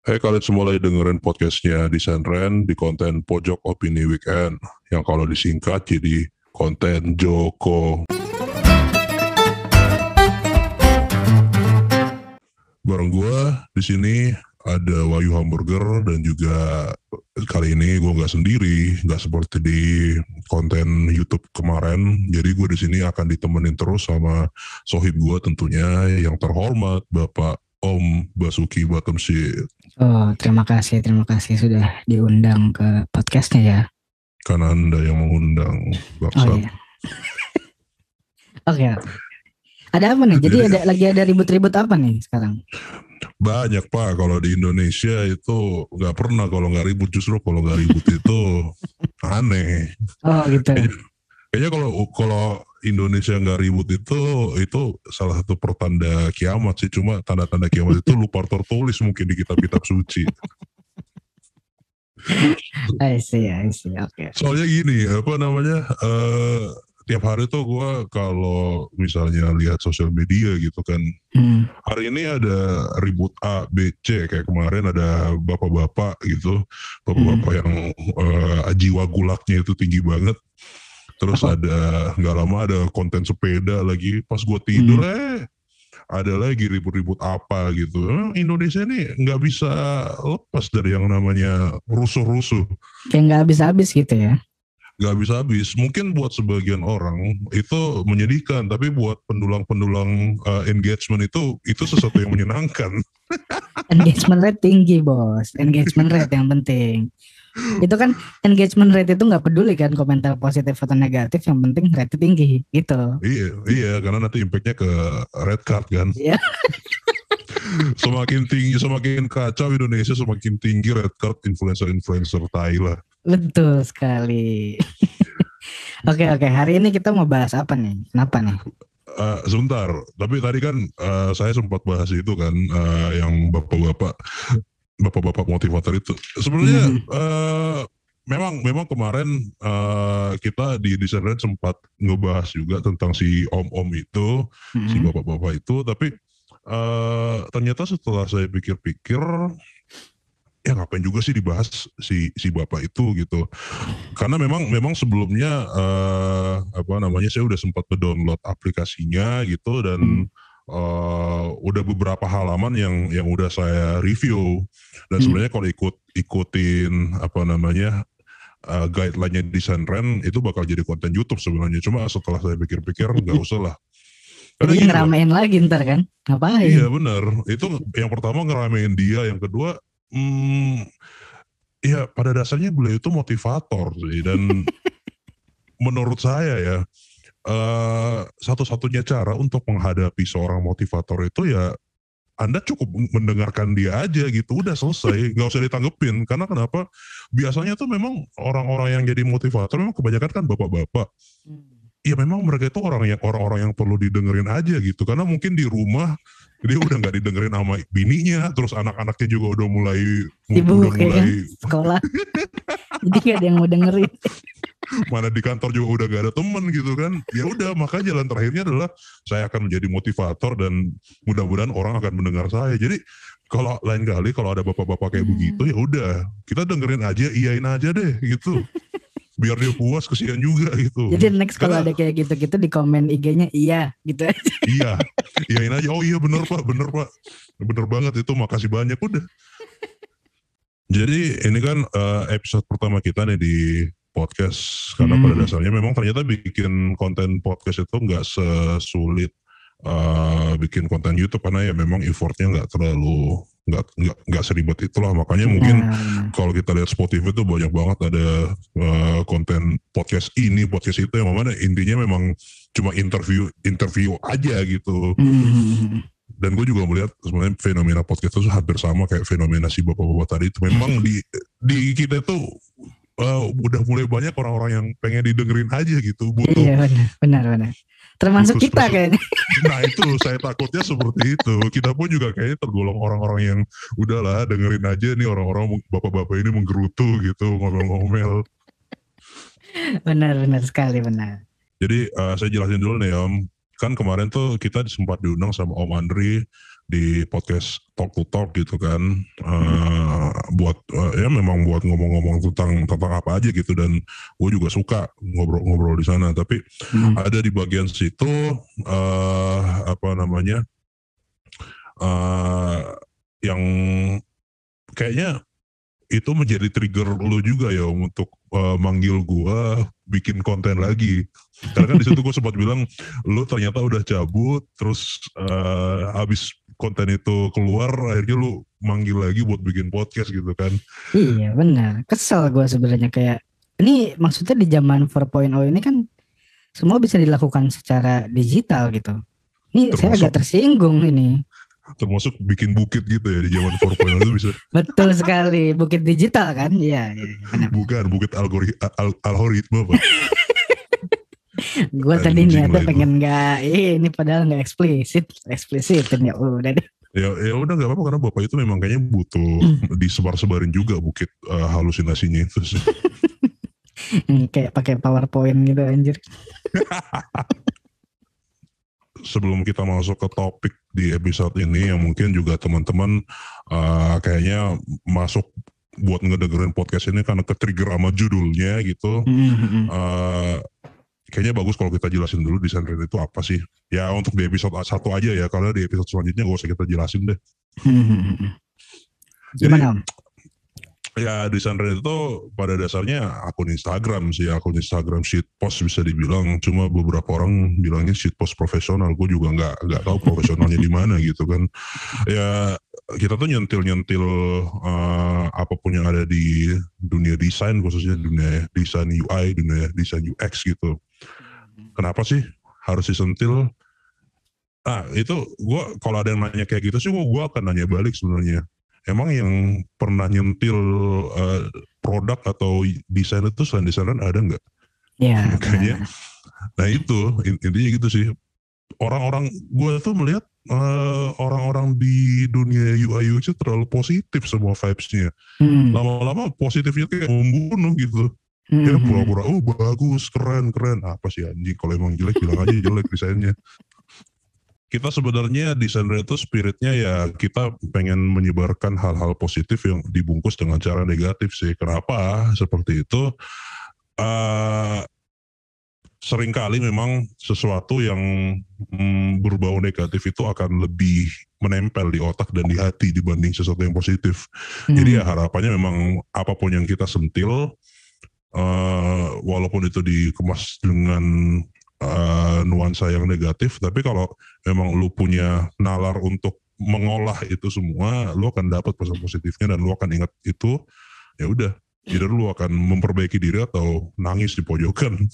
Hai kalian semua lagi dengerin podcastnya Desain Ren di konten Pojok Opini Weekend yang kalau disingkat jadi konten Joko. Bareng gue di sini ada Wahyu Hamburger dan juga kali ini gue nggak sendiri, nggak seperti di konten YouTube kemarin. Jadi gue di sini akan ditemenin terus sama sohib gue tentunya yang terhormat Bapak Om Basuki Batemsit. Oh, terima kasih, terima kasih sudah diundang ke podcastnya ya. Karena Anda yang mengundang Oh iya. Oke. Ada apa nih? Jadi Jadi- ada lagi ada ribut-ribut apa nih sekarang? Banyak Pak, kalau di Indonesia itu nggak pernah kalau nggak ribut justru kalau nggak ribut itu aneh. Oh gitu. Kayaknya kalau kalau Indonesia nggak ribut itu itu salah satu pertanda kiamat sih. Cuma tanda-tanda kiamat itu lupa tertulis mungkin di kitab-kitab suci. I see, I see. Oke. Soalnya gini, apa namanya? eh tiap hari tuh gua kalau misalnya lihat sosial media gitu kan, Hmm. hari ini ada ribut A, B, C kayak kemarin ada bapak-bapak gitu, bapak-bapak yang eh, jiwa gulaknya itu tinggi banget. Terus Apa? ada nggak lama ada konten sepeda lagi, pas gue tidur eh ada lagi ribut-ribut apa gitu. Indonesia ini nggak bisa lepas dari yang namanya rusuh-rusuh Kayak nggak habis-habis gitu ya. nggak bisa habis. Mungkin buat sebagian orang itu menyedihkan, tapi buat pendulang-pendulang uh, engagement itu itu sesuatu yang menyenangkan. Engagement rate tinggi bos. Engagement rate yang penting. Itu kan engagement rate itu nggak peduli kan komentar positif atau negatif. Yang penting rate tinggi gitu. iya, iya, karena nanti impactnya ke red card kan. Iya. semakin tinggi, semakin kacau Indonesia, semakin tinggi red card influencer-influencer Thailand. Betul sekali. Oke oke. Hari ini kita mau bahas apa nih? Kenapa nih? Uh, sebentar, tapi tadi kan uh, saya sempat bahas itu kan, uh, yang bapak-bapak, bapak-bapak motivator itu. Sebenarnya Hmm. uh, memang memang kemarin uh, kita di Desain Red sempat ngebahas juga tentang si om-om itu, si Hmm. bapak-bapak itu, tapi uh, ternyata setelah saya pikir-pikir, ya ngapain juga sih dibahas si si bapak itu gitu karena memang memang sebelumnya eh, apa namanya saya udah sempat download aplikasinya gitu dan eh, udah beberapa halaman yang yang udah saya review dan Hmm. sebenarnya kalau ikut ikutin apa namanya eh, guideline-nya desain Ren itu bakal jadi konten YouTube sebenarnya cuma setelah saya pikir-pikir nggak usah lah Karena Jadi Pak. ngeramein lagi ntar kan? Ngapain? Iya benar. Itu yang pertama ngeramein dia, yang kedua, hmm, ya pada dasarnya beliau itu motivator sih dan menurut saya ya eh, satu-satunya cara untuk menghadapi seorang motivator itu ya anda cukup mendengarkan dia aja gitu, udah selesai, nggak usah ditanggepin. Karena kenapa? Biasanya tuh memang orang-orang yang jadi motivator memang kebanyakan kan bapak-bapak Hmm. ya memang mereka itu orang yang orang-orang yang perlu didengerin aja gitu karena mungkin di rumah dia udah nggak didengerin sama bininya terus anak-anaknya juga udah mulai Sibuk udah ya mulai Sekolah. Jadi gak ada yang mau dengerin. Mana di kantor juga udah gak ada temen gitu kan. Ya udah maka jalan terakhirnya adalah saya akan menjadi motivator dan mudah-mudahan orang akan mendengar saya. Jadi kalau lain kali kalau ada bapak-bapak kayak Hmm. begitu ya udah. Kita dengerin aja iyain aja deh gitu. Biar dia puas kesian juga gitu. Jadi next kalau ada kayak gitu-gitu di komen IG-nya iya gitu. Aja. iya iyain aja. Oh iya bener pak bener pak. Bener banget itu makasih banyak udah. Jadi ini kan eh, episode pertama kita nih di podcast. Karena Hmm. pada dasarnya memang ternyata bikin konten podcast itu nggak sesulit eh, bikin konten YouTube. Karena ya memang effortnya nggak terlalu nggak nggak nggak seribet itulah. Makanya mungkin Nah, kalau kita lihat Spotify itu banyak banget ada eh, konten podcast ini podcast itu. Yang mana intinya memang cuma interview interview aja gitu. Hmm. dan gue juga melihat sebenarnya fenomena podcast itu hampir sama kayak fenomena si bapak-bapak tadi. Itu memang di di kita tuh eh, udah mulai banyak orang-orang yang pengen didengerin aja gitu butuh Iya benar, benar, benar. Termasuk Itu kita spesifik. kayaknya. nah itu saya takutnya seperti itu kita pun juga kayaknya tergolong orang-orang yang udahlah dengerin aja nih orang-orang bapak-bapak ini menggerutu gitu ngomel-ngomel Benar, benar sekali, benar. Jadi eh, saya jelasin dulu nih Om. Kan kemarin tuh kita sempat diundang sama Om Andri di podcast talk to talk gitu kan. Uh, buat uh, ya memang buat ngomong-ngomong tentang tentang apa aja gitu. Dan gue juga suka ngobrol-ngobrol di sana. Tapi Hmm. ada di bagian situ uh, apa namanya uh, yang kayaknya itu menjadi trigger lu juga ya untuk uh, manggil gua bikin konten lagi. Karena kan di situ gue sempat bilang lu ternyata udah cabut terus uh, habis konten itu keluar akhirnya lu manggil lagi buat bikin podcast gitu kan Iya benar. Kesel gue sebenarnya kayak ini maksudnya di zaman 4.0 ini kan semua bisa dilakukan secara digital gitu. Ini saya Termasuk- agak tersinggung ini. termasuk bikin bukit gitu ya di zaman 4.0 itu bisa Betul sekali, bukit digital kan? Iya, benar. bukan bukit algori al- algoritma pak Gue tadi niatnya pengen nggak, eh, ini padahal nggak eksplisit, eksplisit ya udah deh. ya ya udah nggak apa-apa karena bapak itu memang kayaknya butuh disebar-sebarin juga bukit uh, halusinasinya itu sih. Hmm, Kayak pakai PowerPoint gitu anjir. sebelum kita masuk ke topik di episode ini yang mungkin juga teman-teman uh, kayaknya masuk buat ngedengerin podcast ini karena ke trigger sama judulnya gitu. Hmm, hmm, hmm. Uh, kayaknya bagus kalau kita jelasin dulu desain rate itu apa sih. Ya untuk di episode satu aja ya karena di episode selanjutnya gak usah kita jelasin deh. Hmm. Jadi- Gimana? Ya desain rate itu pada dasarnya akun Instagram sih, akun Instagram shitpost bisa dibilang. Cuma beberapa orang bilangnya shitpost profesional. Gue juga nggak nggak tahu profesionalnya di mana gitu kan. Ya kita tuh nyentil nyentil apa pun yang ada di dunia desain khususnya dunia desain UI, dunia desain UX gitu. Kenapa sih harus disentil? Ah itu gue kalau ada yang nanya kayak gitu sih gue akan nanya balik sebenarnya. Emang yang pernah nyentil eh, produk atau desain itu selain desainan ada nggak? Ya, Kayaknya. Nah itu in- intinya gitu sih. Orang-orang gue tuh melihat eh, orang-orang di dunia UI UX terlalu positif semua vibes-nya. Hmm, Lama-lama positifnya kayak membunuh gitu. Hmm, Ya hmm. pura-pura, oh bagus, keren, keren. Apa sih anjing? Kalau emang jelek bilang aja jelek desainnya. Kita sebenarnya desainer itu spiritnya ya kita pengen menyebarkan hal-hal positif yang dibungkus dengan cara negatif sih. Kenapa seperti itu? Eh sering kali memang sesuatu yang mm, berbau negatif itu akan lebih menempel di otak dan di hati dibanding sesuatu yang positif. Hmm. Jadi ya harapannya memang apa pun yang kita sentil, eh, walaupun itu dikemas dengan eh, nuansa yang negatif, tapi kalau memang lu punya nalar untuk mengolah itu semua, lu akan dapat pesan positifnya dan lu akan ingat itu, ya udah. Either lu akan memperbaiki diri atau nangis di pojokan.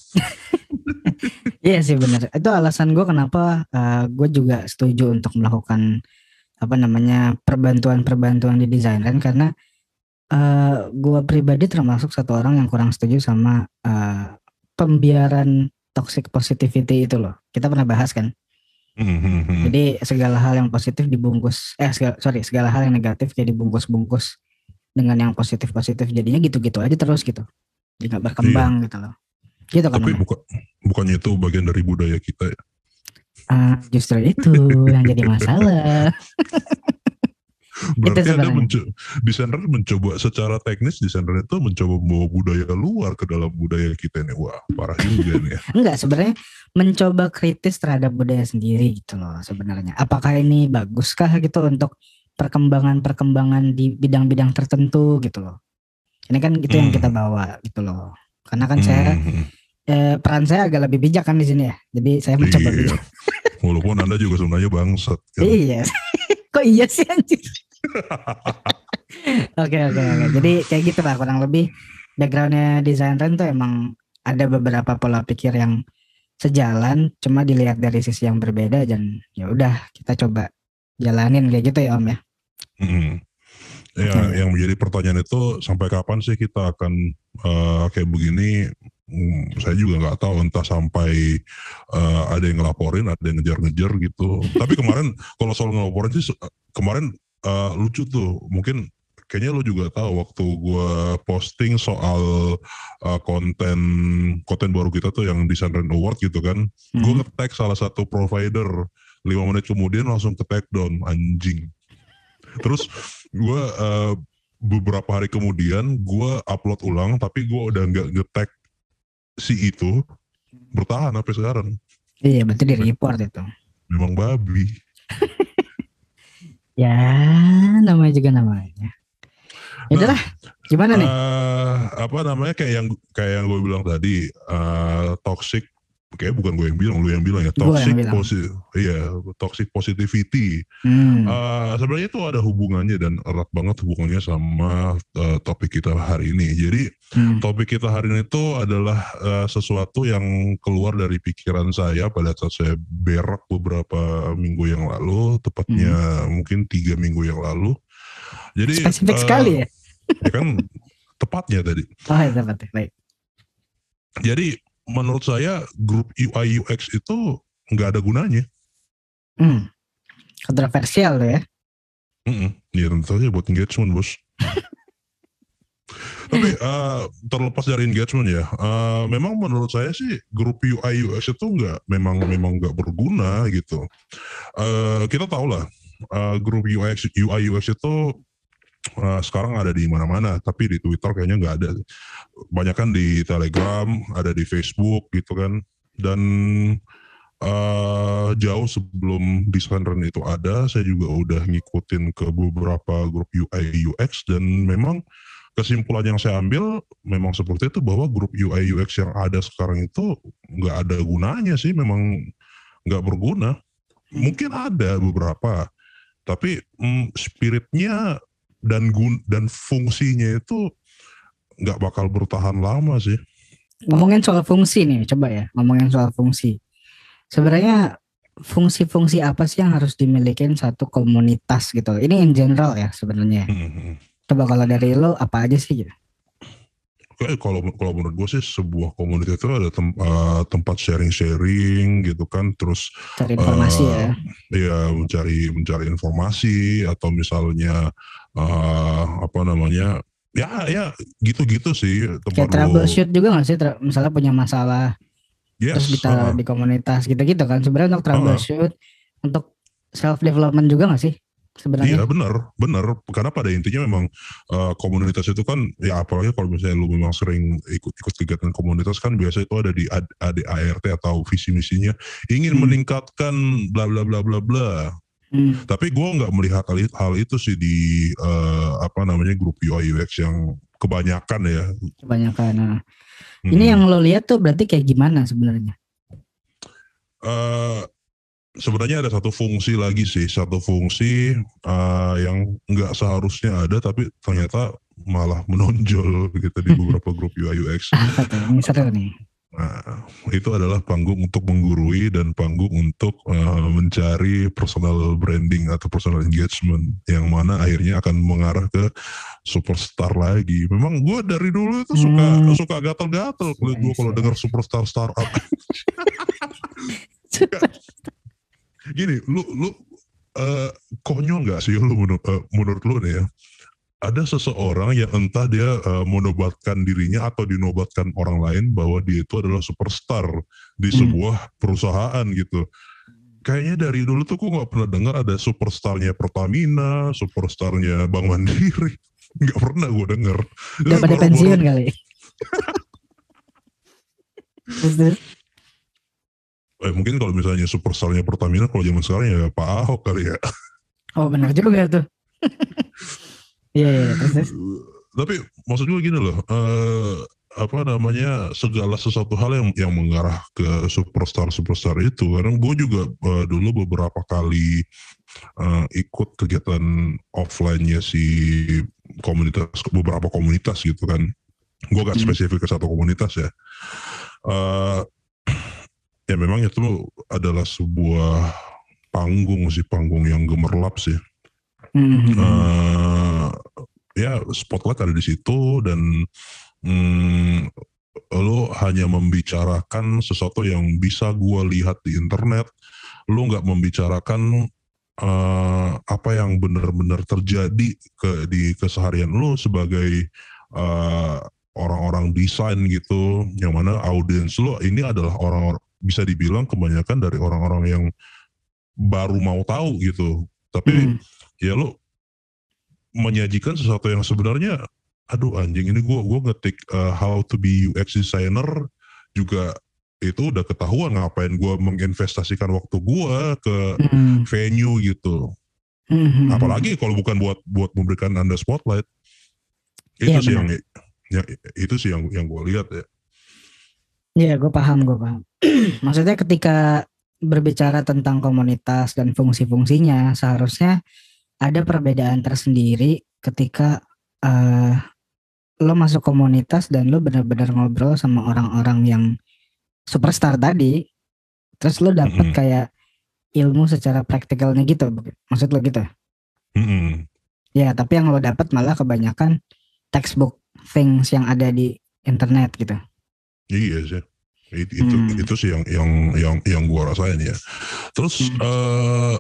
Iya sih benar. Itu alasan gue kenapa gue juga setuju untuk melakukan apa namanya perbantuan-perbantuan di desain kan karena gue pribadi termasuk satu orang yang kurang setuju sama eh, pembiaran toxic positivity itu loh. Kita pernah bahas kan. Hmm, Jadi segala hal yang positif dibungkus, eh segala, sorry segala hal yang negatif kayak dibungkus-bungkus dengan yang positif-positif. Jadinya gitu-gitu aja terus gitu. Jadi nggak berkembang gitu loh. Gitu kan. Tapi bukan bukannya itu bagian dari budaya kita ya? Ah, justru itu yang jadi masalah. Berarti ada sebenarnya. menco- desainer mencoba secara teknis desainer itu mencoba membawa budaya luar ke dalam budaya kita nih. Wah, parah juga nih ya. Enggak, sebenarnya mencoba kritis terhadap budaya sendiri gitu loh sebenarnya. Apakah ini baguskah gitu untuk perkembangan-perkembangan di bidang-bidang tertentu gitu loh. Ini kan itu yang Hmm. kita bawa gitu loh. Karena kan saya Hmm, eh, peran saya agak lebih bijak kan di sini ya. Jadi saya mencoba iya. bijak. Walaupun anda juga sebenarnya bangsat. Kan? Iya. Kok iya sih anjir? Oke oke oke. Jadi kayak gitu lah kurang lebih backgroundnya desain rent tuh emang ada beberapa pola pikir yang sejalan, cuma dilihat dari sisi yang berbeda dan ya udah kita coba jalanin kayak gitu ya om ya. Hmm. Ya, Oke. yang menjadi pertanyaan itu sampai kapan sih kita akan eh, kayak begini? Hmm, saya juga nggak tahu entah sampai eh, ada yang ngelaporin, ada yang ngejar-ngejar gitu. Tapi kemarin kalau soal ngelaporin sih kemarin eh, lucu tuh. Mungkin kayaknya lu juga tahu waktu gua posting soal eh, konten konten baru kita tuh yang Design Rent Award gitu kan. Gue Hmm. nge-tag salah satu provider lima menit kemudian langsung ke take down anjing terus gue uh, beberapa hari kemudian gue upload ulang tapi gue udah nggak nge-tag si itu bertahan sampai sekarang iya berarti di report itu memang babi ya namanya juga namanya. Ya udahlah gimana nih? uh, apa namanya kayak yang kayak yang gue bilang tadi uh, toxic kayak bukan gue yang bilang lu yang bilang ya toxic positif iya toxic positivity. Hmm. uh, sebenarnya itu ada hubungannya dan erat banget hubungannya sama uh, topik kita hari ini. Jadi hmm. topik kita hari ini itu adalah uh, sesuatu yang keluar dari pikiran saya pada saat saya berak beberapa minggu yang lalu tepatnya hmm. mungkin tiga minggu yang lalu. Jadi spesifik uh, sekali ya? ya kan tepatnya tadi. Oh ya tepat baik. Jadi menurut saya grup UI UX itu nggak ada gunanya. Hmm. Kontroversial ya. Mm -mm. Ya tentu saja buat engagement bos. Tapi uh, terlepas dari engagement ya, uh, memang menurut saya sih grup UI UX itu nggak memang memang nggak berguna gitu. Uh, kita tahu lah uh, grup UX UI UX itu uh, sekarang ada di mana-mana tapi di Twitter kayaknya nggak ada. Banyak kan di Telegram ada di Facebook gitu kan. Dan uh, jauh sebelum desainer itu ada saya juga udah ngikutin ke beberapa grup UI UX dan memang kesimpulan yang saya ambil memang seperti itu bahwa grup UI UX yang ada sekarang itu nggak ada gunanya sih memang nggak berguna. Mungkin ada beberapa tapi mm, spiritnya dan gun dan fungsinya itu nggak bakal bertahan lama sih. Ngomongin soal fungsi nih, coba ya ngomongin soal fungsi. Sebenarnya fungsi-fungsi apa sih yang harus dimiliki satu komunitas gitu? Ini in general ya sebenarnya. Hmm. hmm. Coba kalau dari lo apa aja sih gitu? Oke, kalau kalau menurut gue sih sebuah komunitas itu ada tem, uh, tempat sharing-sharing gitu kan, terus cari informasi uh, ya. Iya, mencari mencari informasi atau misalnya uh, apa namanya ya ya gitu-gitu sih tempat kayak troubleshoot juga gak sih? Misalnya punya masalah yes, terus kita uh, di komunitas gitu-gitu kan. Sebenarnya untuk troubleshoot uh, untuk self development juga gak sih sebenarnya iya benar benar karena pada intinya memang uh, komunitas itu kan ya apalagi kalau misalnya lu memang sering ikut-ikut kegiatan komunitas kan biasa itu ada di ADART atau visi misinya ingin hmm. meningkatkan bla bla bla bla bla Hmm. Tapi gue nggak melihat hal, hal itu sih di uh, apa namanya grup UI UX yang kebanyakan ya. Kebanyakan. Nah. Hmm. Ini yang lo lihat tuh berarti kayak gimana sebenarnya? Uh, sebenarnya ada satu fungsi lagi sih, satu fungsi uh, yang nggak seharusnya ada tapi ternyata malah menonjol gitu di beberapa grup UI UX. Nih. Nah, itu adalah panggung untuk menggurui dan panggung untuk uh, mencari personal branding atau personal engagement yang mana akhirnya akan mengarah ke superstar lagi. Memang gue dari dulu itu suka hmm. suka gatel-gatel gue kalau dengar superstar startup. Gini, lu lu uh, konyol nggak sih lu menur, uh, menurut lu nih ya? ada seseorang yang entah dia uh, menobatkan dirinya atau dinobatkan orang lain bahwa dia itu adalah superstar di hmm. sebuah perusahaan gitu. Kayaknya dari dulu tuh gue nggak pernah dengar ada superstarnya Pertamina, superstarnya Bank Mandiri. Nggak pernah gue denger. Udah pada pensiun kali. eh, mungkin kalau misalnya superstarnya Pertamina kalau zaman sekarang ya Pak Ahok kali ya. Oh benar juga tuh. Iya, iya, iya Tapi maksud gue gini loh, uh, apa namanya segala sesuatu hal yang yang mengarah ke superstar superstar itu karena gue juga uh, dulu beberapa kali uh, ikut kegiatan offline-nya si komunitas beberapa komunitas gitu kan gue gak hmm. spesifik ke satu komunitas ya uh, ya memang itu adalah sebuah panggung sih panggung yang gemerlap sih Mm-hmm. Uh, ya spotlight ada di situ dan mm, lo hanya membicarakan sesuatu yang bisa gue lihat di internet. Lo nggak membicarakan uh, apa yang benar-benar terjadi ke di keseharian lo sebagai uh, orang-orang desain gitu yang mana audiens lo ini adalah orang-orang bisa dibilang kebanyakan dari orang-orang yang baru mau tahu gitu. Tapi Hmm. ya lu menyajikan sesuatu yang sebenarnya aduh anjing ini gua gua ngetik uh, how to be UX designer juga itu udah ketahuan ngapain gua menginvestasikan waktu gua ke Hmm. venue gitu. Hmm, hmm, Apalagi kalau bukan buat buat memberikan Anda spotlight. Itu Iya, sih yang, benar. yang itu sih yang yang gua lihat ya. Iya, gue paham, gue paham. Maksudnya ketika berbicara tentang komunitas dan fungsi-fungsinya, seharusnya ada perbedaan tersendiri ketika eh lo masuk komunitas dan lo benar-benar ngobrol sama orang-orang yang superstar tadi, terus lo dapet Mm-mm. kayak ilmu secara praktikalnya gitu, maksud lo gitu? Mm-mm. Ya, tapi yang lo dapet malah kebanyakan textbook things yang ada di internet gitu. Iya sih. It- Itu Hmm. itu sih yang yang yang yang gua rasain ya. Terus Hmm. eh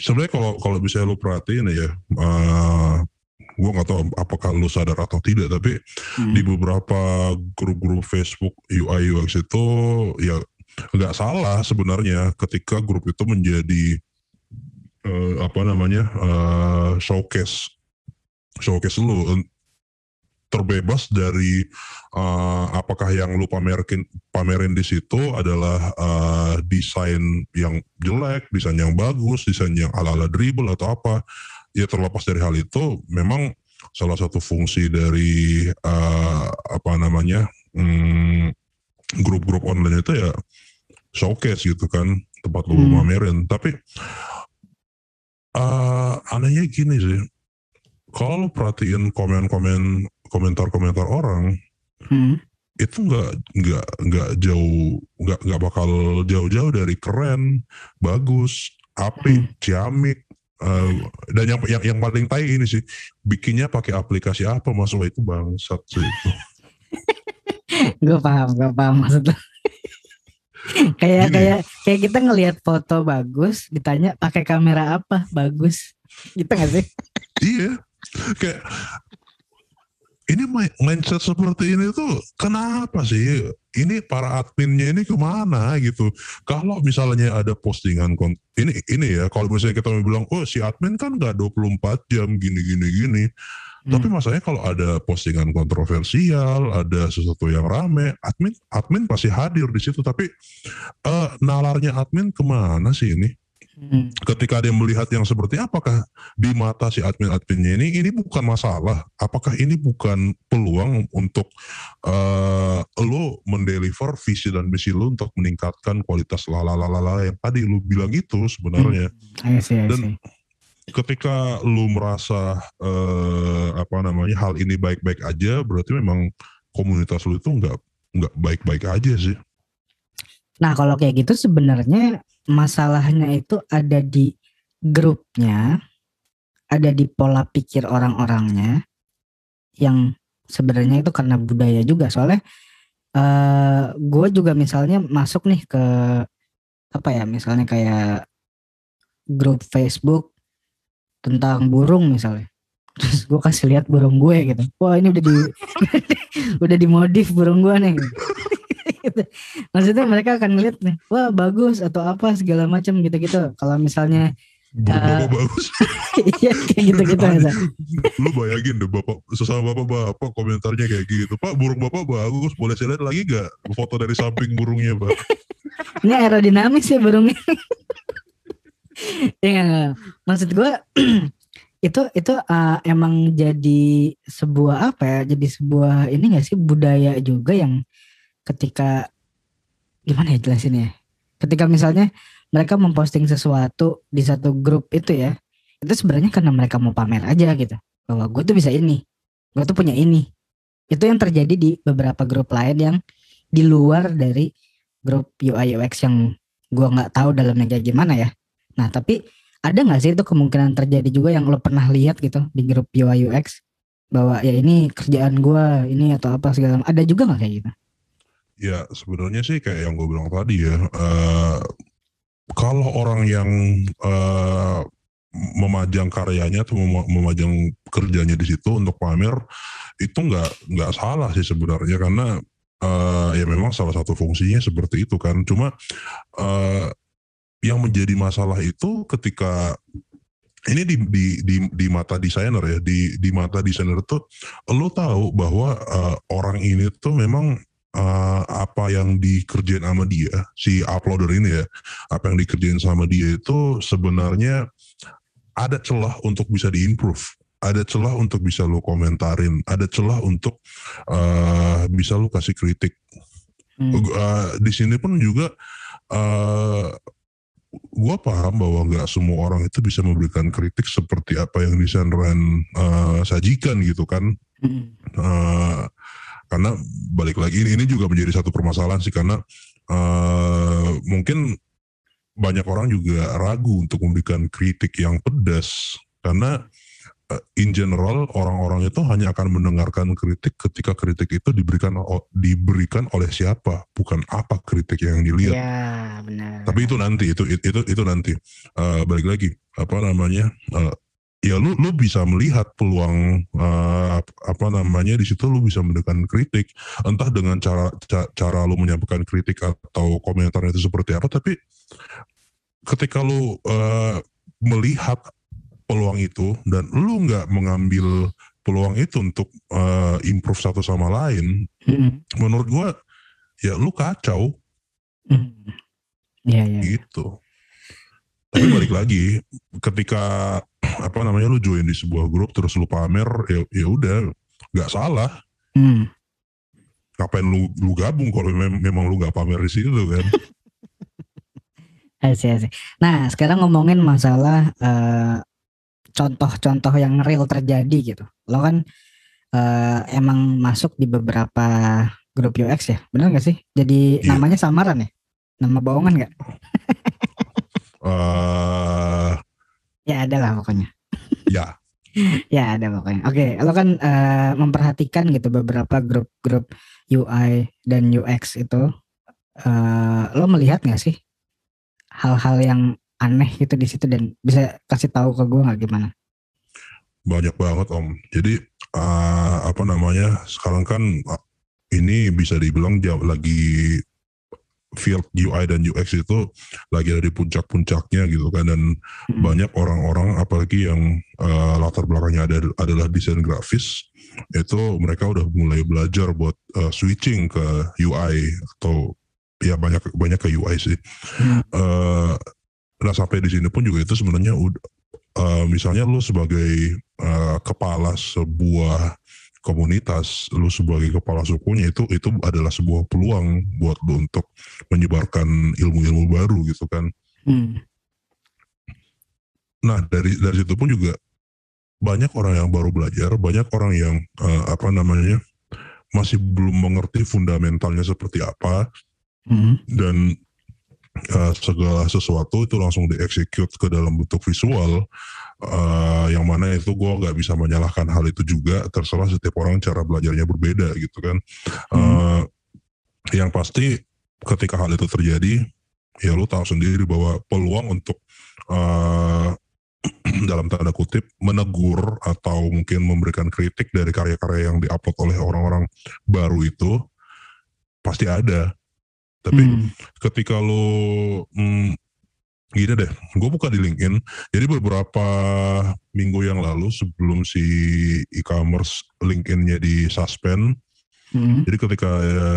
sebenarnya kalau kalau bisa lu perhatiin ya, eh gua nggak tahu apakah lu sadar atau tidak, tapi Hmm. di beberapa grup-grup Facebook UI UX itu ya nggak salah sebenarnya ketika grup itu menjadi eh, apa namanya eh, showcase showcase lu terbebas dari eh, apakah yang lu pamerin pamerin di situ adalah eh, desain yang jelek, desain yang bagus, desain yang ala-ala dribble atau apa. Ya terlepas dari hal itu, memang salah satu fungsi dari eh, apa namanya hmm, grup-grup online itu ya showcase gitu kan, tempat lu Hmm. pamerin. Tapi eh anehnya gini sih, kalau perhatiin komen-komen komentar-komentar orang Hmm. itu nggak nggak nggak jauh nggak nggak bakal jauh-jauh dari keren bagus apik ciamik eh, dan yang yang yang paling tai ini sih bikinnya pakai aplikasi apa? Mas Wah, itu bangsat sih itu. Gue paham gue paham maksud lo kayak kayak kayak kita ngelihat foto bagus ditanya pakai kamera apa? Bagus. Gitu gak sih? Iya kayak ini mi- mindset seperti ini tuh kenapa sih? Ini para adminnya ini ke mana gitu? Kalau misalnya ada postingan ini ini ya kalau misalnya kita bilang oh si admin kan nggak 24 jam gini gini gini. Tapi Hmm. masalahnya kalau ada postingan kontroversial ada sesuatu yang rame admin admin pasti hadir di situ. Tapi eh, nalarnya admin ke mana sih ini Hmm. ketika dia melihat yang seperti apakah di mata si admin-adminnya ini ini bukan masalah apakah ini bukan peluang untuk eh lo mendeliver visi dan misi lo untuk meningkatkan kualitas lalalala yang tadi lo bilang itu sebenarnya I see, I Dan- see. ketika lo merasa eh apa namanya hal ini baik-baik aja berarti memang komunitas lo itu nggak nggak baik-baik aja sih Nah kalau kayak gitu sebenarnya masalahnya itu ada di grupnya, ada di pola pikir orang-orangnya, yang sebenarnya itu karena budaya juga. Soalnya eh gue juga misalnya masuk nih ke apa ya, misalnya kayak grup Facebook tentang burung misalnya. Terus gue kasih lihat burung gue gitu. Wah ini udah di udah dimodif burung gue nih. Gitu. Maksudnya mereka akan ngeliat nih, wah bagus atau apa segala macam gitu-gitu. Kalau misalnya Burung Eh, bapak bagus iya kayak gitu-gitu lu bayangin deh bapak sesama bapak-bapak komentarnya kayak gitu pak burung bapak bagus boleh saya lihat lagi gak foto dari samping burungnya pak Ini aerodinamis ya burungnya. ya nggak. maksud gue itu itu uh, emang jadi sebuah apa ya? Jadi sebuah ini gak sih budaya juga yang ketika gimana ya jelasinnya? Ketika misalnya mereka memposting sesuatu di satu grup itu ya, itu sebenarnya karena mereka mau pamer aja gitu. Bahwa gue tuh bisa ini, gue tuh punya ini. Itu yang terjadi di beberapa grup lain yang di luar dari grup UI UX yang gua nggak tahu dalamnya kayak gimana ya. Nah tapi ada nggak sih itu kemungkinan terjadi juga yang lo pernah lihat gitu di grup UI UX bahwa ya ini kerjaan gua ini atau apa segala. Ada juga nggak kayak gitu? Ya sebenarnya sih kayak yang gue bilang tadi ya eh, kalau orang yang eh, memajang karyanya atau mema- memajang kerjanya di situ untuk pamer itu nggak nggak salah sih sebenarnya karena eh, ya memang salah satu fungsinya seperti itu kan. Cuma eh, yang menjadi masalah itu ketika ini di di di, di mata desainer ya di di mata desainer tuh lo tahu bahwa uh, orang ini tuh memang uh, apa yang dikerjain sama dia si uploader ini ya apa yang dikerjain sama dia itu sebenarnya ada celah untuk bisa diimprove ada celah untuk bisa lo komentarin ada celah untuk uh, bisa lo kasih kritik. Hmm. uh, di sini pun juga uh, gue paham bahwa nggak semua orang itu bisa memberikan kritik seperti apa yang desain Ren uh, sajikan gitu kan. Uh, karena balik lagi ini, ini juga menjadi satu permasalahan sih karena uh, mungkin banyak orang juga ragu untuk memberikan kritik yang pedas karena uh, in general orang-orang itu hanya akan mendengarkan kritik ketika kritik itu diberikan diberikan oleh siapa, bukan apa kritik yang dilihat. Ya, benar. Tapi itu nanti itu itu itu nanti uh, balik lagi apa namanya uh, ya lu lu bisa melihat peluang uh, apa namanya di situ lu bisa mendengarkan kritik entah dengan cara ca, cara lu menyampaikan kritik atau komentar itu seperti apa tapi ketika lu uh, melihat peluang itu dan lu nggak mengambil peluang itu untuk uh, improve satu sama lain, mm. menurut gua ya lu kacau. Mm. Yeah, yeah. Gitu. Tapi balik lagi, ketika apa namanya lu join di sebuah grup terus lu pamer, ya ya udah nggak salah. Mm. Ngapain lu lu gabung kalau mem memang lu nggak pamer di situ kan? Asik, asik. Nah sekarang ngomongin masalah uh, contoh-contoh yang real terjadi gitu. Lo kan uh, emang masuk di beberapa grup UX ya, benar gak sih? Jadi yeah. namanya samaran ya? Nama bohongan gak? uh, ya ada lah pokoknya. Ya. ya ada pokoknya. Oke, okay, lo kan uh, memperhatikan gitu beberapa grup-grup UI dan UX itu. Uh, lo melihat gak sih hal-hal yang aneh gitu di situ dan bisa kasih tahu ke gue nggak gimana? Banyak banget om. Jadi uh, apa namanya sekarang kan ini bisa dibilang jauh lagi field UI dan UX itu lagi ada di puncak-puncaknya gitu kan dan hmm. banyak orang-orang apalagi yang uh, latar belakangnya ada adalah desain grafis itu mereka udah mulai belajar buat uh, switching ke UI atau ya banyak banyak ke UI sih. Hmm. Uh, nah sampai di sini pun juga itu sebenarnya uh, misalnya lu sebagai uh, kepala sebuah komunitas, lu sebagai kepala sukunya itu itu adalah sebuah peluang buat lu untuk menyebarkan ilmu-ilmu baru gitu kan. Hmm. Nah dari dari situ pun juga banyak orang yang baru belajar, banyak orang yang uh, apa namanya masih belum mengerti fundamentalnya seperti apa, hmm. dan uh, segala sesuatu itu langsung dieksekut ke dalam bentuk visual uh, yang mana itu gue nggak bisa menyalahkan hal itu juga terserah setiap orang cara belajarnya berbeda gitu kan hmm. uh, yang pasti ketika hal itu terjadi ya lu tahu sendiri bahwa peluang untuk uh, dalam tanda kutip menegur atau mungkin memberikan kritik dari karya-karya yang diupload oleh orang-orang baru itu pasti ada tapi hmm. ketika lo hmm, gini deh, gue buka di LinkedIn. Jadi beberapa minggu yang lalu sebelum si e-commerce LinkedIn-nya di suspend, hmm. jadi ketika ya,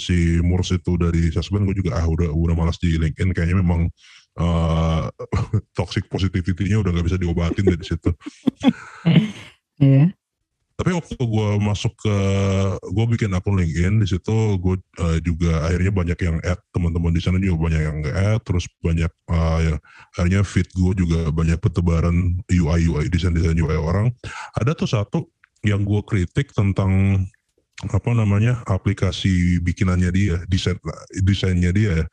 si Murs itu dari suspend, gue juga ah udah udah malas di LinkedIn. Kayaknya memang uh, toxic positivity-nya udah gak bisa diobatin dari situ. Iya tapi waktu gue masuk ke gue bikin akun LinkedIn di situ gue uh, juga akhirnya banyak yang add teman-teman di sana juga banyak yang nggak add terus banyak uh, ya, akhirnya feed gue juga banyak pertebaran UI UI desain desain UI orang. Ada tuh satu yang gue kritik tentang apa namanya aplikasi bikinannya dia desain desainnya dia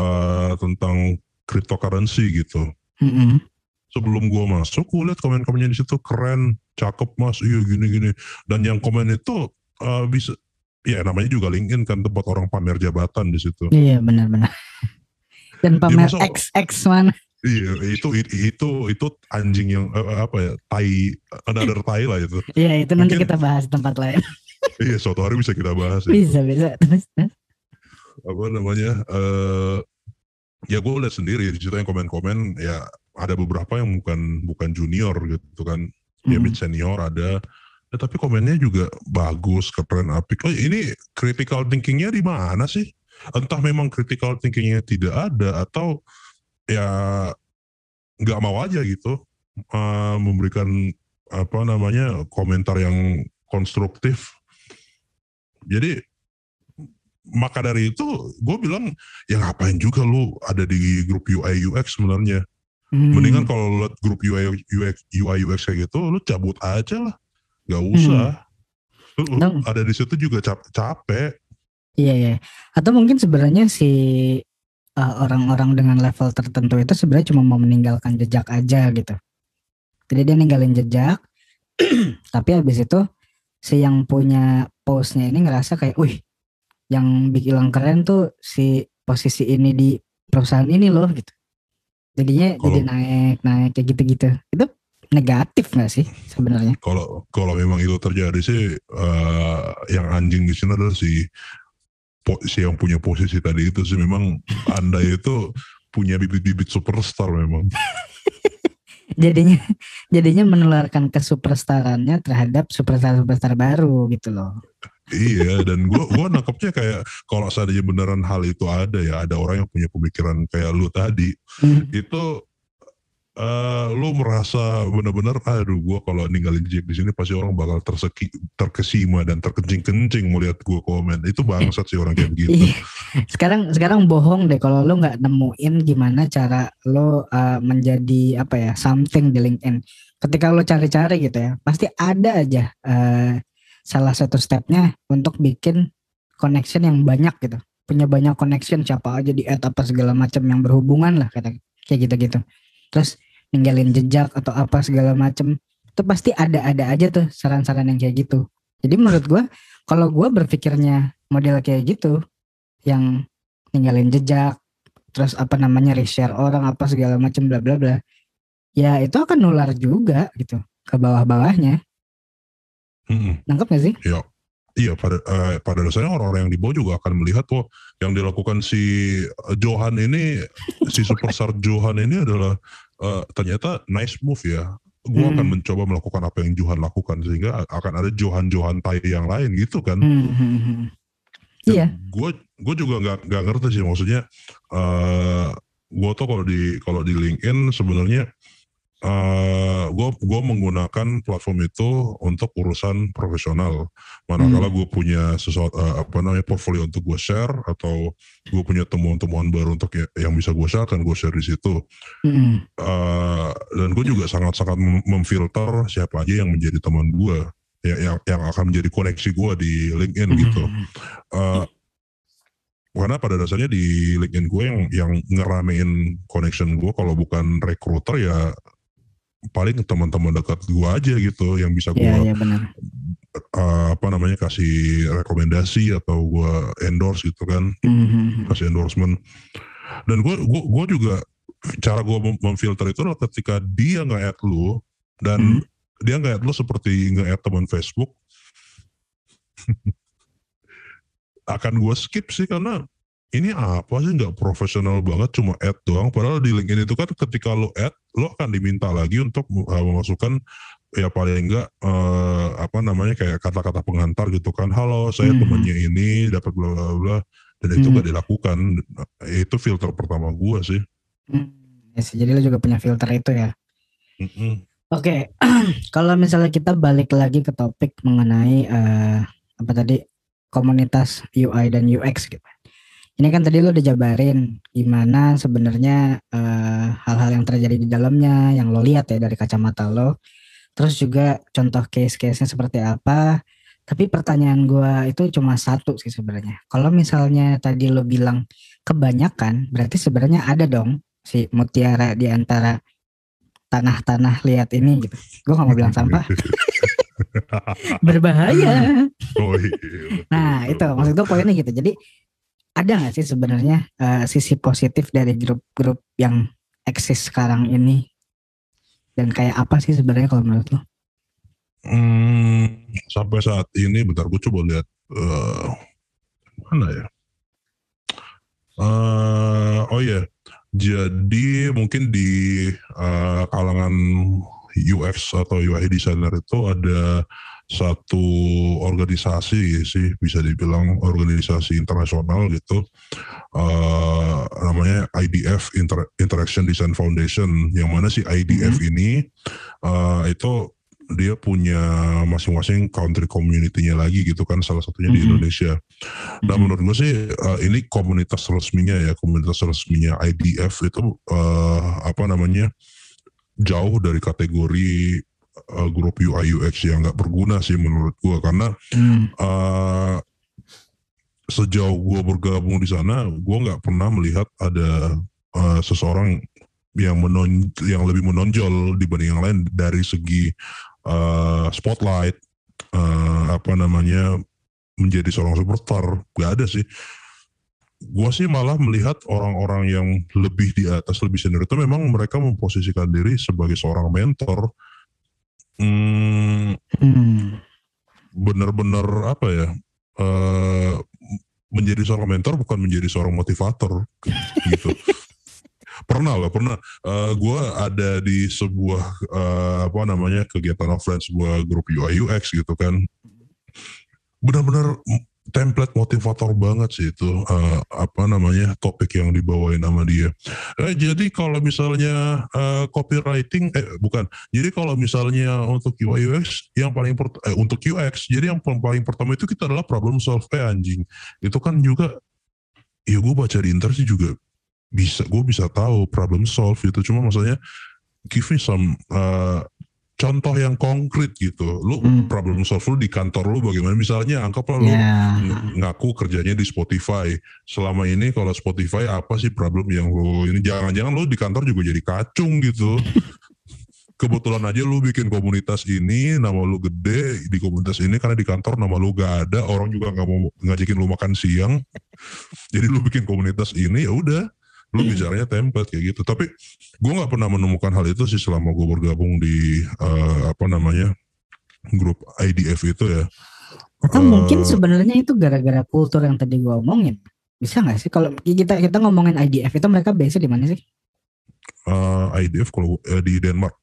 uh, tentang cryptocurrency gitu. Mm -hmm sebelum gue masuk gue lihat komen-komennya di situ keren cakep mas iya gini gini dan yang komen itu uh, bisa ya namanya juga LinkedIn kan tempat orang pamer jabatan di situ iya benar-benar dan pamer ya, X X mana Iya itu itu itu anjing yang uh, apa ya tai another tai lah itu. Iya itu nanti Mungkin, kita bahas tempat lain. iya suatu hari bisa kita bahas. Bisa ya. bisa terus. Apa namanya? Uh, ya gue lihat sendiri di situ yang komen-komen ya ada beberapa yang bukan bukan junior gitu kan ya Hmm. mid senior ada. Ya, tapi komennya juga bagus keren apik. Oh ini critical thinkingnya di mana sih? Entah memang critical thinkingnya tidak ada atau ya nggak mau aja gitu uh, memberikan apa namanya komentar yang konstruktif. Jadi maka dari itu gue bilang ya ngapain juga lu ada di grup UI UX sebenarnya Hmm. mendingan kalau lu liat grup UI UX, UI UX kayak gitu lu cabut aja lah nggak usah Lu- lu Dong. ada di situ juga cap- capek Iya ya. Atau mungkin sebenarnya si uh, orang-orang dengan level tertentu itu sebenarnya cuma mau meninggalkan jejak aja gitu. Jadi dia ninggalin jejak, tapi habis itu si yang punya postnya ini ngerasa kayak, wih, yang bikin keren tuh si posisi ini di perusahaan ini loh gitu. Jadinya jadi Kalau- naik naik kayak gitu-gitu. Itu negatif nggak sih sebenarnya? kalau kalau memang itu terjadi sih eh, yang anjing di sini adalah si si yang punya posisi tadi itu sih memang anda itu punya bibit-bibit superstar memang Jadinya jadinya menularkan kesuperstarannya terhadap superstar-superstar baru gitu loh. Iya dan gua gua nangkepnya kayak kalau seandainya beneran hal itu ada ya ada orang yang punya pemikiran kayak lu tadi Hmm. itu eh lu merasa benar-benar aduh gua kalau ninggalin jejak di sini pasti orang bakal terseki, terkesima dan terkencing-kencing melihat gua komen itu bangsat sih orang kayak begitu Iya. sekarang sekarang bohong deh kalau lo nggak nemuin gimana cara lo uh, menjadi apa ya something di LinkedIn. Ketika lo cari-cari gitu ya, pasti ada aja uh, salah satu stepnya untuk bikin connection yang banyak gitu. Punya banyak connection siapa aja di add apa segala macam yang berhubungan lah kata kayak gitu-gitu. Terus ninggalin jejak atau apa segala macam itu pasti ada-ada aja tuh saran-saran yang kayak gitu. Jadi menurut gua kalau gua berpikirnya model kayak gitu yang ninggalin jejak terus apa namanya reshare orang apa segala macam bla bla bla ya itu akan nular juga gitu ke bawah-bawahnya Mm-mm. nangkep gak sih Iya pada eh, pada dasarnya orang-orang yang di bawah juga akan melihat wah yang dilakukan si eh, Johan ini si superstar Johan ini adalah eh, ternyata nice move ya. Gua akan Hmm. mencoba melakukan apa yang Johan lakukan sehingga akan ada Johan-Johan tai yang lain gitu kan. Hmm, hmm, hmm. iya Gue gue juga nggak nggak ngerti sih maksudnya. eh gue tuh kalau di kalau di LinkedIn sebenarnya eh gue gue menggunakan platform itu untuk urusan profesional. Manakala gue punya sesuatu eh, apa namanya portfolio untuk gue share atau gue punya temuan-temuan baru untuk ya- yang bisa gue share kan gue share di situ. Hmm, Eh, dan gue juga sangat-sangat mem- memfilter siapa aja yang menjadi teman gue ya, yang yang akan menjadi koneksi gue di LinkedIn hmm, gitu. hmm. Eh, karena pada dasarnya di LinkedIn gue yang yang ngeramein connection gue kalau bukan recruiter ya paling teman-teman dekat gue aja gitu yang bisa gue iya benar eh, apa namanya kasih rekomendasi atau gue endorse gitu kan Hmm, hmm, hmm. kasih endorsement dan gue gue juga cara gue mem- memfilter itu adalah ketika dia nggak add lu dan Hmm. dia nggak add lu seperti nggak add teman Facebook akan gue skip sih karena ini apa sih? Nggak profesional banget cuma add doang. Padahal di LinkedIn itu kan ketika lo add lo akan diminta lagi untuk uh, memasukkan ya paling enggak eh, apa namanya kayak kata-kata pengantar gitu kan. Halo saya Mhm. temannya ini dapat bla bla bla. Dan itu Mhm. gak dilakukan. Itu filter pertama gua sih. Hmm, ya sih, jadi lo juga punya filter itu ya. Mm-mm. Oke, kalau misalnya kita balik lagi ke topik mengenai eh, apa tadi? Komunitas UI dan UX gitu. Ini kan tadi lo udah jabarin gimana sebenarnya eh, hal-hal yang terjadi di dalamnya, yang lo lihat ya dari kacamata lo. Terus juga contoh case-case-nya seperti apa. Tapi pertanyaan gua itu cuma satu sih sebenarnya. Kalau misalnya tadi lo bilang kebanyakan, berarti sebenarnya ada dong si mutiara di antara tanah-tanah lihat ini gitu. Gue gak mau bilang sampah, berbahaya. oh, iya, Nah itu maksud gue poinnya gitu. Jadi ada nggak sih sebenarnya eh, sisi positif dari grup-grup yang eksis sekarang ini? Dan kayak apa sih sebenarnya kalau menurut lo? Hmm, sampai saat ini bentar gue coba lihat eh, mana ya Eh, oh iya Jadi mungkin di uh, kalangan UX atau UI designer itu ada satu organisasi sih bisa dibilang organisasi internasional gitu uh, namanya IDF Inter Interaction Design Foundation yang mana si IDF hmm. ini uh, itu dia punya masing-masing country community-nya lagi gitu kan salah satunya mm -hmm. di Indonesia. Nah mm -hmm. menurut gue sih uh, ini komunitas resminya ya komunitas resminya IDF itu uh, apa namanya jauh dari kategori uh, grup UI UX yang nggak berguna sih menurut gue karena hmm. uh, sejauh gue bergabung di sana gue nggak pernah melihat ada uh, seseorang yang menon yang lebih menonjol dibanding yang lain dari segi uh, spotlight uh, apa namanya menjadi seorang superstar. Gak ada sih. Gue sih malah melihat orang-orang yang lebih di atas lebih senior itu memang mereka memposisikan diri sebagai seorang mentor hmm, hmm. benar-benar apa ya? Uh, menjadi seorang mentor bukan menjadi seorang motivator gitu. Pernah lah pernah. Uh, eh, gue ada di sebuah uh, apa namanya kegiatan offline sebuah grup UI UX gitu kan. Benar-benar template motivator banget sih itu uh, apa namanya topik yang dibawain sama dia. Eh, jadi kalau misalnya uh, copywriting eh bukan. Jadi kalau misalnya untuk UI UX yang paling eh, untuk UX jadi yang paling pertama itu kita adalah problem solve eh anjing. Itu kan juga ya gue baca di internet sih juga bisa gue bisa tahu problem solve itu cuma maksudnya give me some uh, contoh yang konkret gitu. Lu hmm. problem solve lu di kantor lu bagaimana? Misalnya anggaplah lu yeah. ngaku kerjanya di Spotify. Selama ini kalau Spotify apa sih problem yang lu ini jangan-jangan lu di kantor juga jadi kacung gitu. Kebetulan aja lu bikin komunitas ini, nama lu gede di komunitas ini karena di kantor nama lu gak ada, orang juga nggak mau ngajakin lu makan siang. Jadi lu bikin komunitas ini ya udah lu hmm. bicaranya template kayak gitu. Tapi gue nggak pernah menemukan hal itu sih selama gue bergabung di uh, apa namanya grup IDF itu ya. Atau uh, mungkin sebenarnya itu gara-gara kultur yang tadi gue omongin. Bisa nggak sih? Kalau kita kita ngomongin IDF itu mereka biasa di mana sih? Uh, IDF kalau uh, di Denmark.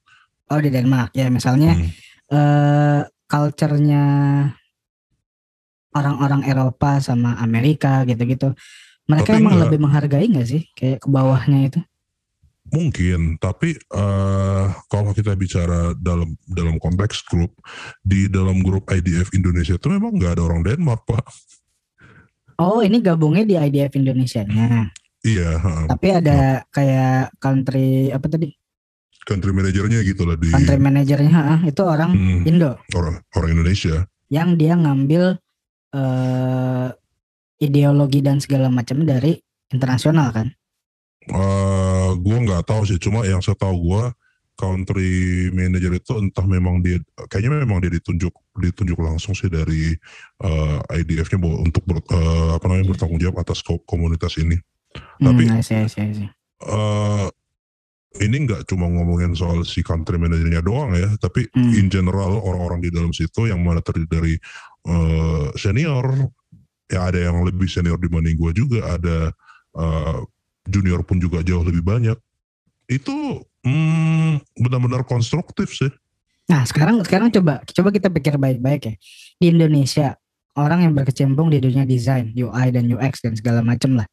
Oh di Denmark. Ya misalnya hmm. uh, culture-nya orang-orang Eropa sama Amerika gitu-gitu mereka tapi emang enggak, lebih menghargai nggak sih kayak ke bawahnya itu? Mungkin, tapi uh, kalau kita bicara dalam dalam konteks grup di dalam grup IDF Indonesia itu memang nggak ada orang Denmark pak. Oh ini gabungnya di IDF Indonesia-nya. Iya. Tapi ada kayak country apa tadi? Country manajernya gitu lah di. Country manajernya itu orang hmm, Indo. Orang orang Indonesia. Yang dia ngambil uh, ideologi dan segala macam dari internasional kan? Uh, eh, gue nggak tahu sih, cuma yang saya tahu gue country manager itu entah memang dia kayaknya memang dia ditunjuk ditunjuk langsung sih dari uh, eh, IDF-nya untuk ber, uh, apa namanya bertanggung jawab atas komunitas ini. Hmm, Tapi I see, I see, I see. Uh, ini nggak cuma ngomongin soal si country manajernya doang ya, tapi hmm. in general orang-orang di dalam situ yang mana terdiri dari uh, senior, ya ada yang lebih senior dibanding gue juga ada uh, junior pun juga jauh lebih banyak. Itu hmm, benar-benar konstruktif sih. Nah sekarang sekarang coba coba kita pikir baik-baik ya. Di Indonesia orang yang berkecimpung di dunia desain UI dan UX dan segala macam lah.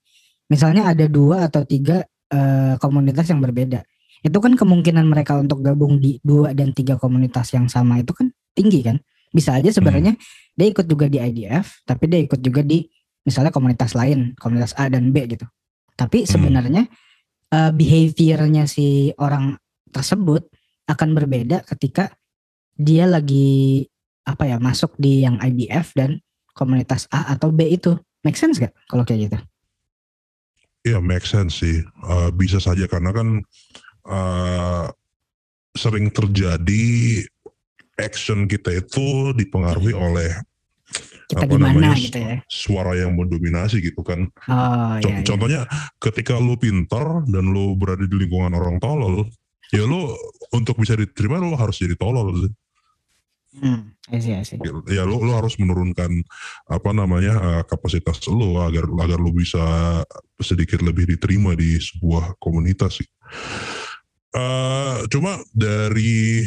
Misalnya ada dua atau tiga uh, komunitas yang berbeda. Itu kan kemungkinan mereka untuk gabung di dua dan tiga komunitas yang sama itu kan tinggi kan bisa aja sebenarnya hmm. dia ikut juga di IDF tapi dia ikut juga di misalnya komunitas lain komunitas A dan B gitu tapi hmm. sebenarnya uh, behaviornya si orang tersebut akan berbeda ketika dia lagi apa ya masuk di yang IDF dan komunitas A atau B itu make sense gak kalau kayak gitu? Iya make sense sih uh, bisa saja karena kan uh, sering terjadi action kita itu dipengaruhi oleh kita apa namanya gitu ya? suara yang mendominasi gitu kan. Oh, iya, iya. Contohnya ketika lu pintar dan lu berada di lingkungan orang tolol, ya lu untuk bisa diterima lu harus jadi tolol sih. Hmm, I see, I see. ya lo lo harus menurunkan apa namanya uh, kapasitas lo agar agar lo bisa sedikit lebih diterima di sebuah komunitas sih. Uh, cuma dari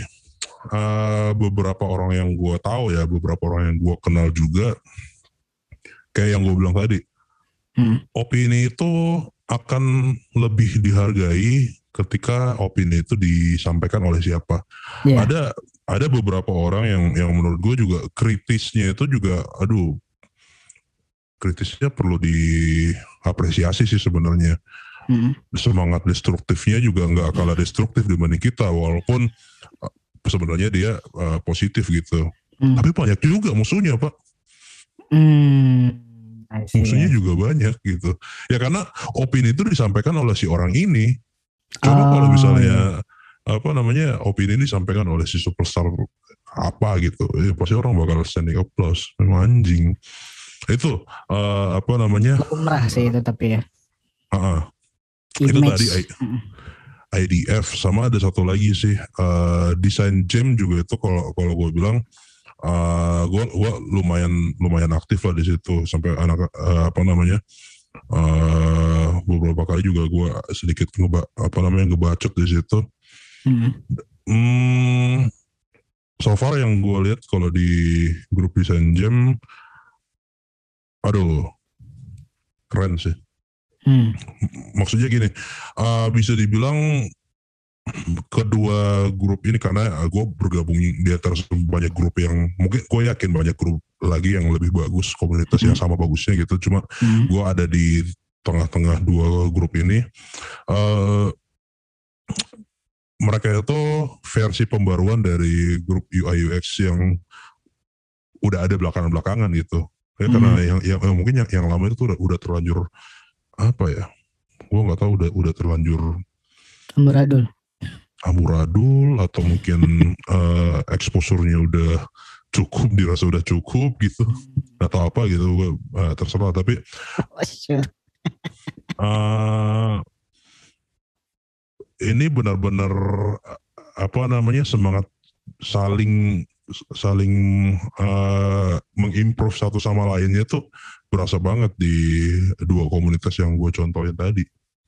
uh, beberapa orang yang gue tahu ya, beberapa orang yang gue kenal juga, kayak yang gue bilang tadi, Hmm. opini itu akan lebih dihargai ketika opini itu disampaikan oleh siapa. Iya. Ada ada beberapa orang yang yang menurut gue juga kritisnya itu juga, aduh, kritisnya perlu diapresiasi sih sebenarnya. Hmm. Semangat destruktifnya juga nggak kalah destruktif dibanding kita, walaupun sebenarnya dia uh, positif gitu. Hmm. Tapi banyak juga musuhnya pak, Hmm. Musuhnya juga banyak gitu. Ya karena opini itu disampaikan oleh si orang ini. Coba Oh, kalau misalnya apa namanya opini ini disampaikan oleh si superstar apa gitu, ya pasti orang bakal standing applause. Memang anjing. Itu eh, apa namanya? Lumrah sih itu tapi ya. ah, Itu Image. tadi, Mm. IDF sama ada satu lagi sih eh, desain gem juga itu kalau kalau gue bilang eh gue gua lumayan lumayan aktif lah di situ sampai anak eh, apa namanya eh beberapa kali juga gue sedikit ngeba, apa namanya ngebacot di situ Mm. Hmm, so far yang gue lihat kalau di grup desain gem, aduh, keren sih. Hmm. Maksudnya gini, uh, bisa dibilang kedua grup ini karena gue bergabung di antara banyak grup yang mungkin gue yakin banyak grup lagi yang lebih bagus komunitas yang sama bagusnya gitu. Cuma Hmm. gue ada di tengah-tengah dua grup ini. eh mereka itu versi pembaruan dari grup UI UX yang udah ada belakangan-belakangan gitu. Ya, Karena Hmm. yang, yang yang mungkin yang, yang lama itu udah, udah terlanjur apa ya? Gue nggak tahu udah udah terlanjur Amburadul. amburadul atau mungkin eh, exposure-nya udah cukup dirasa udah cukup gitu atau apa gitu gue terserah tapi Oh, sure. eh ini benar-benar eh, apa namanya semangat saling saling eh, mengimprove satu sama lainnya tuh berasa banget di dua komunitas yang gue contohin tadi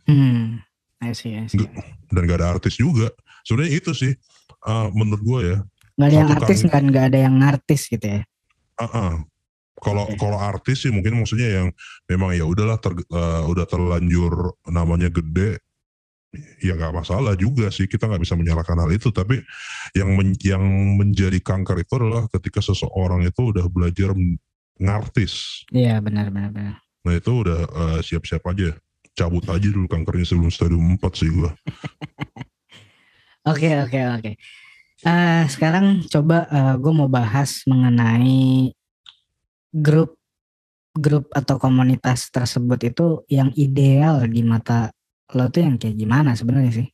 Hmm. I see, I see. Dan gak ada artis juga sebenarnya itu sih eh, menurut gue ya Nggak ada yang artis kan, nggak ada yang artis gitu ya. ah-ah. kalau Oke. kalau artis sih mungkin maksudnya yang memang ya udahlah ter- eh, udah terlanjur namanya gede ya nggak masalah juga sih. Kita nggak bisa menyalahkan hal itu. Tapi yang men- yang menjadi kanker itu adalah ketika seseorang itu udah belajar ngartis. Iya benar benar benar. nah itu udah eh, siap-siap aja. Cabut aja dulu kankernya sebelum stadium 4 sih gua. Oke oke oke. Eh, sekarang coba gue mau bahas mengenai grup grup atau komunitas tersebut itu yang ideal di mata lo tuh yang kayak gimana sebenarnya sih?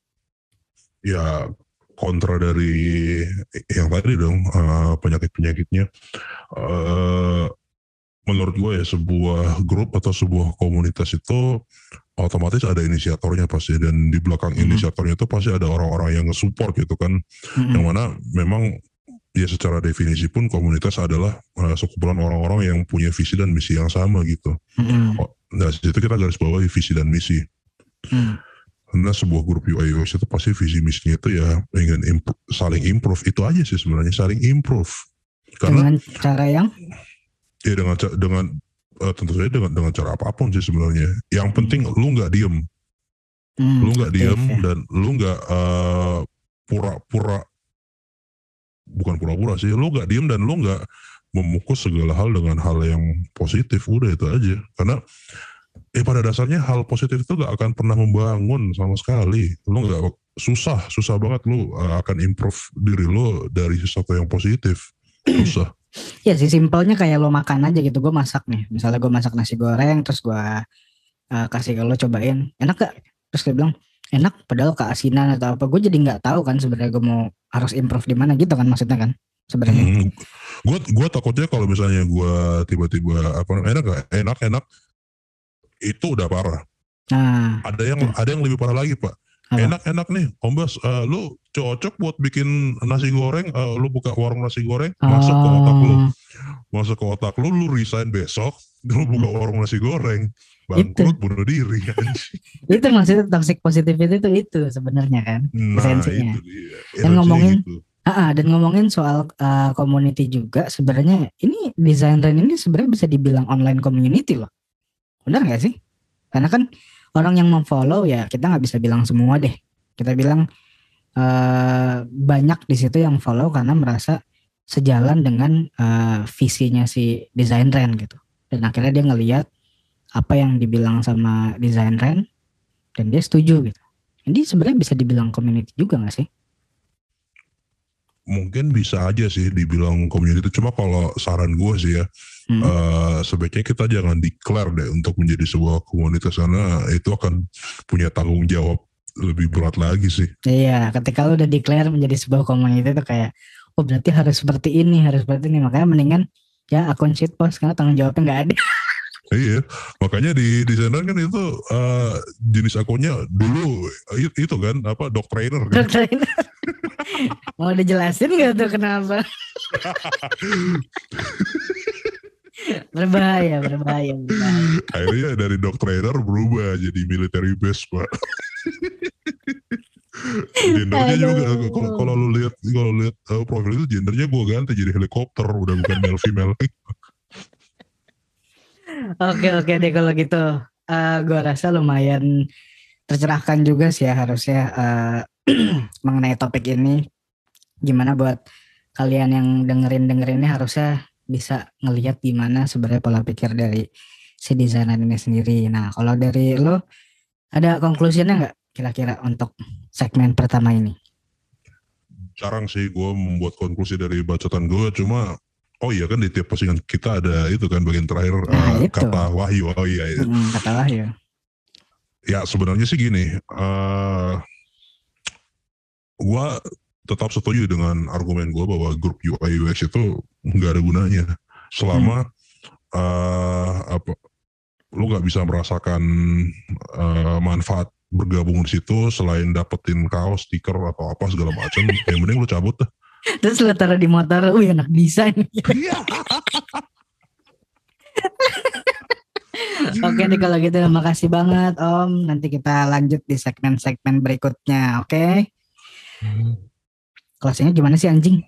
ya kontra dari yang tadi dong eh, penyakit-penyakitnya eh menurut gue ya sebuah grup atau sebuah komunitas itu otomatis ada inisiatornya pasti dan di belakang Mhm. inisiatornya itu pasti ada orang-orang yang nge-support gitu kan Mm-mm. yang mana memang ya secara definisi pun komunitas adalah eh, sekumpulan orang-orang yang punya visi dan misi yang sama gitu Mm-mm. Oh, nah situ kita garis bawahi visi dan misi Mm. karena sebuah grup UI UX itu pasti visi misinya itu ya ingin impro- saling improve. Itu aja sih sebenarnya saling improve. Karena Dengan cara yang? Ya dengan dengan eh, tentu saja dengan dengan cara apa pun sih sebenarnya. Yang penting lu nggak diem. Mm, lu nggak diem ya. dan lu nggak eh, pura-pura bukan pura-pura sih lu nggak diem dan lu nggak memukul segala hal dengan hal yang positif. Udah itu aja. Karena eh pada dasarnya hal positif itu gak akan pernah membangun sama sekali lu nggak susah susah banget lu eh, akan improve diri lu dari sesuatu yang positif susah Ya sih simpelnya kayak lo makan aja gitu. Gue masak nih. Misalnya gue masak nasi goreng terus gue uh, kasih ke lo cobain. Enak gak? Terus dia bilang enak padahal keasinan atau apa. Gue jadi nggak tahu kan sebenarnya gue mau harus improve di mana gitu kan maksudnya kan sebenarnya. gue gue takutnya kalau misalnya gue tiba-tiba apa enak gak enak enak itu udah parah. Nah, ada yang ada yang lebih parah lagi pak. Enak-enak nih. Kombas eh, lu cocok buat bikin nasi goreng eh, lu buka warung nasi goreng masuk ke otak lu. Oh, masuk ke otak lu lu resign besok lu buka Hmm. warung nasi goreng. Bangkrut bunuh diri itu maksudnya toxic positivity itu itu sebenarnya kan. nah Esensinya. itu dia. Dan Esensinya ngomongin- gitu. Ah, dan ngomongin soal uh, community juga sebenarnya ini desain ini sebenarnya bisa dibilang online community loh. Benar nggak sih? Karena kan orang yang memfollow ya kita nggak bisa bilang semua deh. Kita bilang eh banyak di situ yang follow karena merasa sejalan dengan eh, visinya si desain trend gitu. Dan akhirnya dia ngelihat apa yang dibilang sama desain trend dan dia setuju gitu. Ini sebenarnya bisa dibilang community juga nggak sih? Mungkin bisa aja sih dibilang community cuma kalau saran gue sih ya Hmm. eh, sebaiknya kita jangan declare deh untuk menjadi sebuah komunitas karena itu akan punya tanggung jawab lebih berat lagi sih Iya, ketika lu udah declare menjadi sebuah community itu kayak, oh berarti harus seperti ini, harus seperti ini. Makanya mendingan ya akun shitpost karena tanggung jawabnya nggak ada. Iya, makanya di desainer kan itu eh, jenis akunnya dulu itu kan apa dog trainer kan. Ini. Mau dijelasin nggak tuh kenapa? berbahaya, berbahaya, berbahaya. Akhirnya dari dog trainer berubah jadi military base pak. gendernya juga Aduh. kalau kalau lu lihat kalau lihat eh, profil itu gendernya gue ganti jadi helikopter udah bukan male female. Oke, oke deh kalau gitu. Eh gua rasa lumayan tercerahkan juga sih ya harusnya eh, mengenai topik ini. Gimana buat kalian yang dengerin dengerin ini harusnya bisa ngelihat gimana sebenarnya pola pikir dari si desainer ini sendiri. Nah, kalau dari lo ada konklusinya nggak kira-kira untuk segmen pertama ini? Jarang sih gue membuat konklusi dari bacotan gue cuma Oh iya kan di tiap postingan kita ada itu kan bagian terakhir Nah, itu. kata wahyu. Oh iya, iya. Hmm, kata Wahyu. ya sebenarnya sih gini, eh gua tetap setuju dengan argumen gua bahwa grup UI UX itu nggak ada gunanya selama eh apa lu nggak bisa merasakan eh, manfaat bergabung di situ selain dapetin kaos, stiker atau apa segala macam, yang mending lu cabut dah. Terus lo taruh di motor, wih anak desain. Iya. Oke deh kalau gitu makasih banget Om. Nanti kita lanjut di segmen-segmen berikutnya. Oke. Closingnya gimana sih anjing?